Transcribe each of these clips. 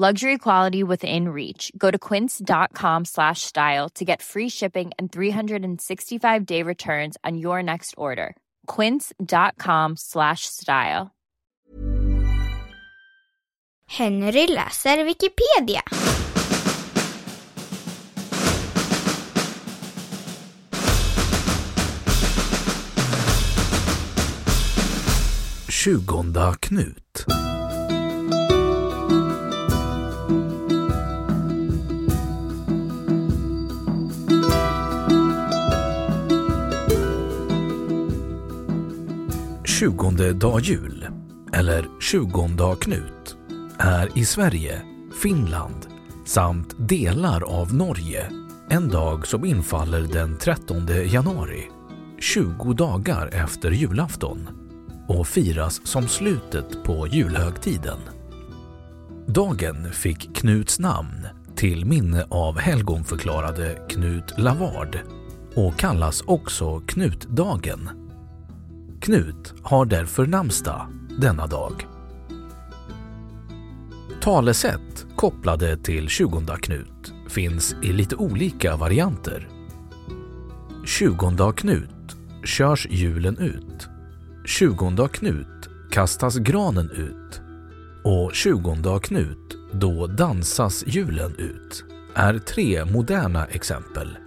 Luxury quality within reach. Go to quince.com slash style to get free shipping and 365 day returns on your next order. Quince.com slash style. Henry läser Wikipedia. Tjugonda Knut Tjugonde dag jul, eller tjugondag Knut, är i Sverige, Finland samt delar av Norge en dag som infaller den 13 januari, 20 dagar efter julafton och firas som slutet på julhögtiden. Dagen fick Knuts namn till minne av helgonförklarade Knut Lavard och kallas också Knutdagen. Knut har därför namnsdag denna dag. Talesätt kopplade till 20 Knut finns i lite olika varianter. 20 Knut körs julen ut. 20 Knut kastas granen ut. Och 20 Knut då dansas julen ut är tre moderna exempel.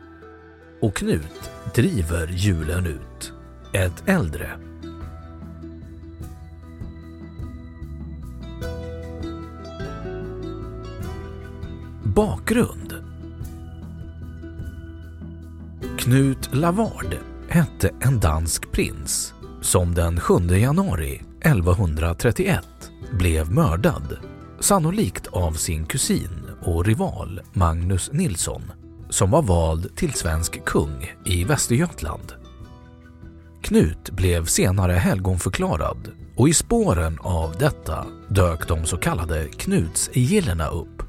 Och Knut driver julen ut. Ett äldre. Bakgrund Knut Lavard hette en dansk prins som den 7 januari 1131 blev mördad, sannolikt av sin kusin och rival Magnus Nilsson som var vald till svensk kung i Västergötland. Knut blev senare helgonförklarad och i spåren av detta dök de så kallade Knutsgillena upp.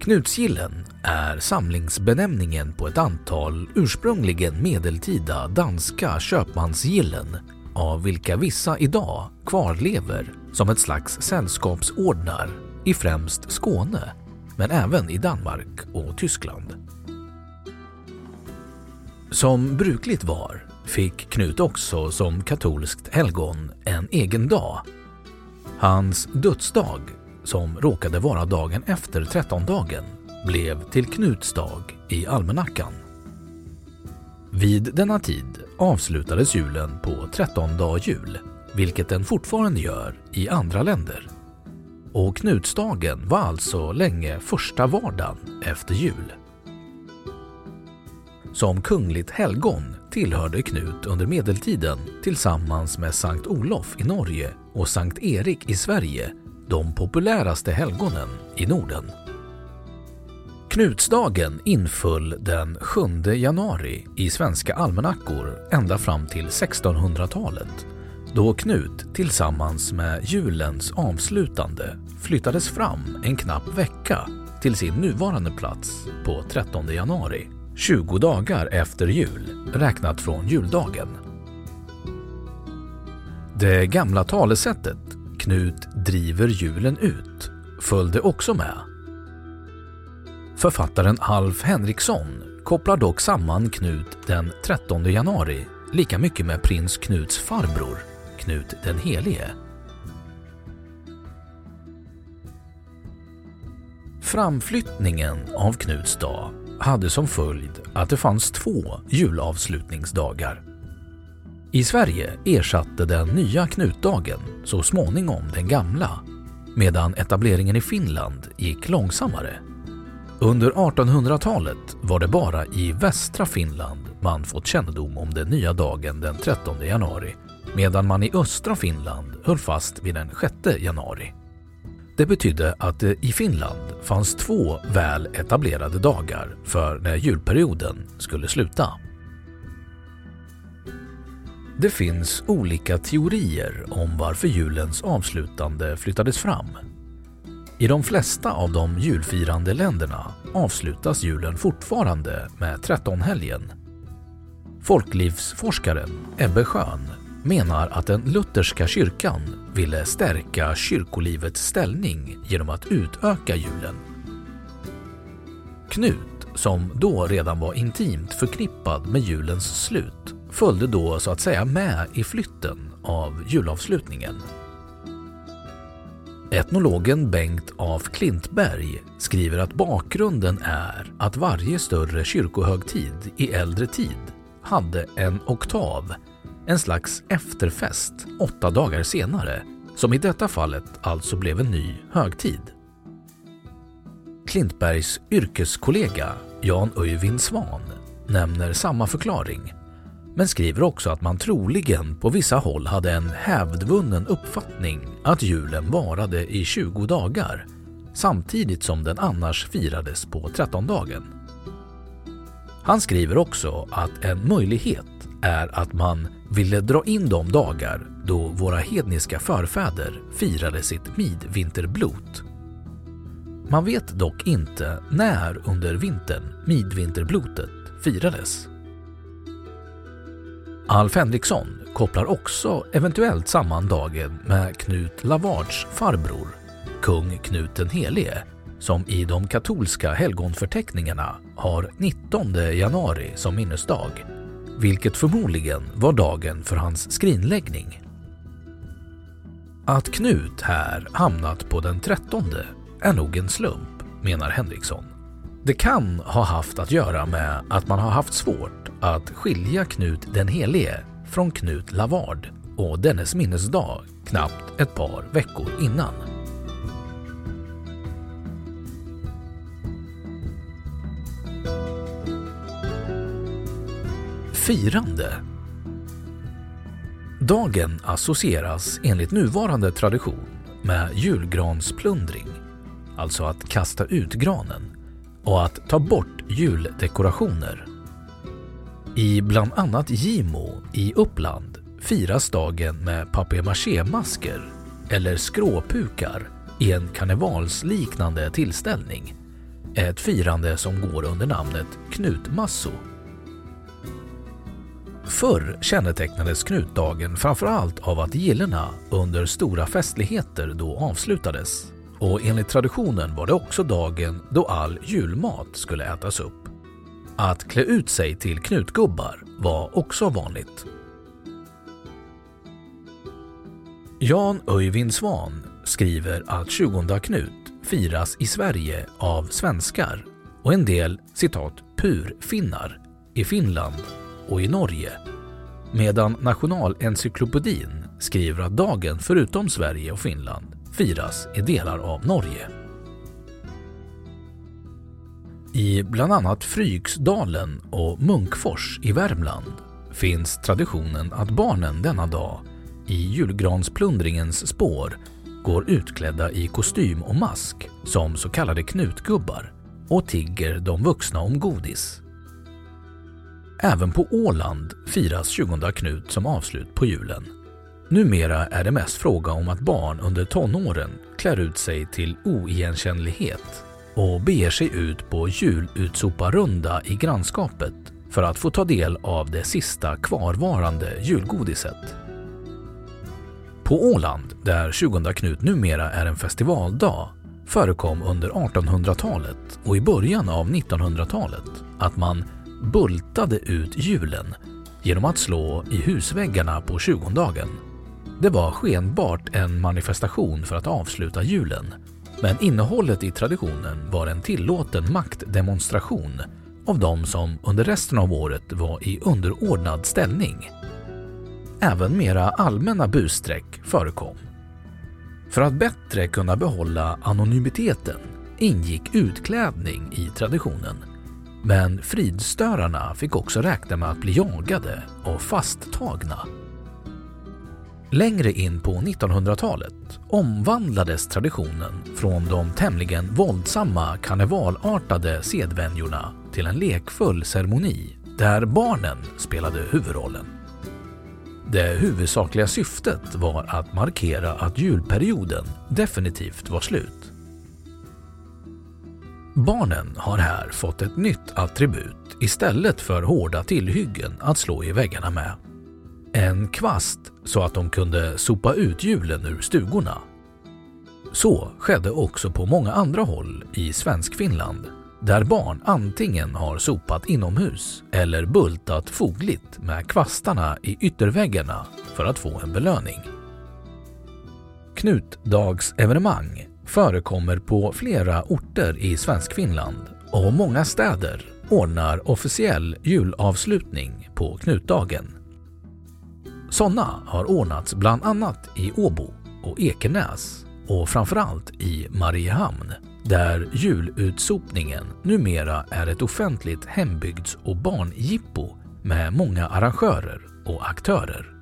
Knutsgillen är samlingsbenämningen på ett antal ursprungligen medeltida danska köpmansgillen av vilka vissa idag kvarlever som ett slags sällskapsordnar i främst Skåne men även i Danmark och Tyskland. Som brukligt var fick Knut också som katolskt helgon en egen dag. Hans dödsdag, som råkade vara dagen efter trettondagen, blev till Knuts dag i almanackan. Vid denna tid avslutades julen på trettondag jul, vilket den fortfarande gör i andra länder. Och Knutsdagen var alltså länge första vardagen efter jul. Som kungligt helgon tillhörde Knut under medeltiden tillsammans med Sankt Olof i Norge och Sankt Erik i Sverige de populäraste helgonen i Norden. Knutsdagen inföll den 7 januari i svenska almanackor ända fram till 1600-talet då Knut tillsammans med julens avslutande flyttades fram en knapp vecka till sin nuvarande plats på 13 januari 20 dagar efter jul räknat från juldagen. Det gamla talesättet Knut driver julen ut följde också med. Författaren Alf Henriksson kopplar dock samman Knut den 13 januari lika mycket med prins Knuts farbror, Knut den helige. Framflyttningen av Knuts dag hade som följd att det fanns två julavslutningsdagar. I Sverige ersatte den nya Knutdagen så småningom den gamla medan etableringen i Finland gick långsammare. Under 1800-talet var det bara i västra Finland man fått kännedom om den nya dagen den 13 januari medan man i östra Finland höll fast vid den 6 januari. Det betydde att det i Finland fanns två väl etablerade dagar för när julperioden skulle sluta. Det finns olika teorier om varför julens avslutande flyttades fram. I de flesta av de julfirande länderna avslutas julen fortfarande med trettonhelgen. Folklivsforskaren Ebbe Schön menar att den lutherska kyrkan ville stärka kyrkolivets ställning genom att utöka julen. Knut, som då redan var intimt förknippad med julens slut, följde då så att säga med i flytten av julavslutningen. Etnologen Bengt af Klintberg skriver att bakgrunden är att varje större kyrkohögtid i äldre tid hade en oktav, en slags efterfest åtta dagar senare, som i detta fallet alltså blev en ny högtid. Klintbergs yrkeskollega Jan Öyvind Svan nämner samma förklaring men skriver också att man troligen på vissa håll hade en hävdvunnen uppfattning att julen varade i 20 dagar samtidigt som den annars firades på trettondagen. Han skriver också att en möjlighet är att man ville dra in de dagar då våra hedniska förfäder firade sitt midvinterblot. Man vet dock inte när under vintern midvinterblotet firades. Alf Henriksson kopplar också eventuellt samman dagen med Knut Lavards farbror, kung Knut den helige, som i de katolska helgonförteckningarna har 19 januari som minnesdag, vilket förmodligen var dagen för hans skrinläggning. Att Knut här hamnat på den 13 är nog en slump, menar Henriksson. Det kan ha haft att göra med att man har haft svårt att skilja Knut den helige från Knut Lavard och dennes minnesdag knappt ett par veckor innan. Firande Dagen associeras enligt nuvarande tradition med julgransplundring, alltså att kasta ut granen och att ta bort juldekorationer. I bland annat Gimo i Uppland firas dagen med papier-maché-masker eller skråpukar i en karnevalsliknande tillställning. Ett firande som går under namnet knutmasso. Förr kännetecknades knutdagen framförallt av att gillena under stora festligheter då avslutades och enligt traditionen var det också dagen då all julmat skulle ätas upp. Att klä ut sig till knutgubbar var också vanligt. Jan Öyvind Svan skriver att 20 Knut firas i Sverige av svenskar och en del citat purfinnar i Finland och i Norge medan Nationalencyklopedin skriver att dagen förutom Sverige och Finland firas i delar av Norge. I bland annat Fryksdalen och Munkfors i Värmland finns traditionen att barnen denna dag i julgransplundringens spår går utklädda i kostym och mask som så kallade knutgubbar och tigger de vuxna om godis. Även på Åland firas 20 Knut som avslut på julen. Numera är det mest fråga om att barn under tonåren klär ut sig till oigenkännlighet och beger sig ut på julutsoparrunda i grannskapet för att få ta del av det sista kvarvarande julgodiset. På Åland, där 20 Knut numera är en festivaldag, förekom under 1800-talet och i början av 1900-talet att man bultade ut julen genom att slå i husväggarna på tjugondagen. Det var skenbart en manifestation för att avsluta julen, men innehållet i traditionen var en tillåten maktdemonstration av de som under resten av året var i underordnad ställning. Även mera allmänna busstreck förekom. För att bättre kunna behålla anonymiteten ingick utklädning i traditionen. Men fridstörarna fick också räkna med att bli jagade och fasttagna. Längre in på 1900-talet omvandlades traditionen från de tämligen våldsamma karnevalartade sedvänjorna till en lekfull ceremoni där barnen spelade huvudrollen. Det huvudsakliga syftet var att markera att julperioden definitivt var slut. Barnen har här fått ett nytt attribut istället för hårda tillhyggen att slå i väggarna med. En kvast så att de kunde sopa ut hjulen ur stugorna. Så skedde också på många andra håll i Svenskfinland där barn antingen har sopat inomhus eller bultat fogligt med kvastarna i ytterväggarna för att få en belöning. Knutdagsevenemang förekommer på flera orter i Svenskfinland och många städer ordnar officiell julavslutning på Knutdagen. Sådana har ordnats bland annat i Åbo och Ekenäs och framförallt i Mariehamn där julutsopningen numera är ett offentligt hembygds och barngippo med många arrangörer och aktörer.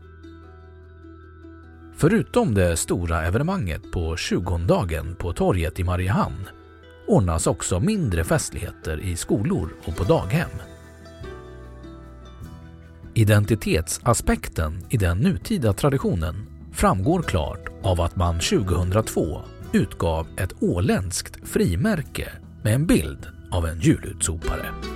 Förutom det stora evenemanget på 20-dagen på torget i Mariehamn ordnas också mindre festligheter i skolor och på daghem. Identitetsaspekten i den nutida traditionen framgår klart av att man 2002 utgav ett åländskt frimärke med en bild av en julutsopare.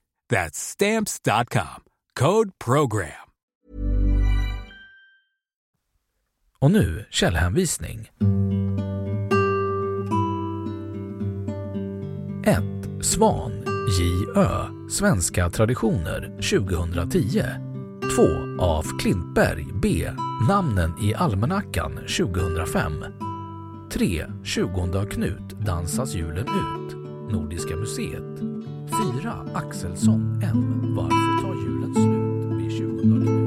That's stamps.com. Code program. Och nu källhänvisning. 1. Svan, J.Ö. Svenska traditioner 2010. 2. Af Klintberg, B. Namnen i almanackan 2005. 3. 20 Knut dansas julen ut. Nordiska museet 4. Axelsson M. Varför tar julen slut vid 20 dagar?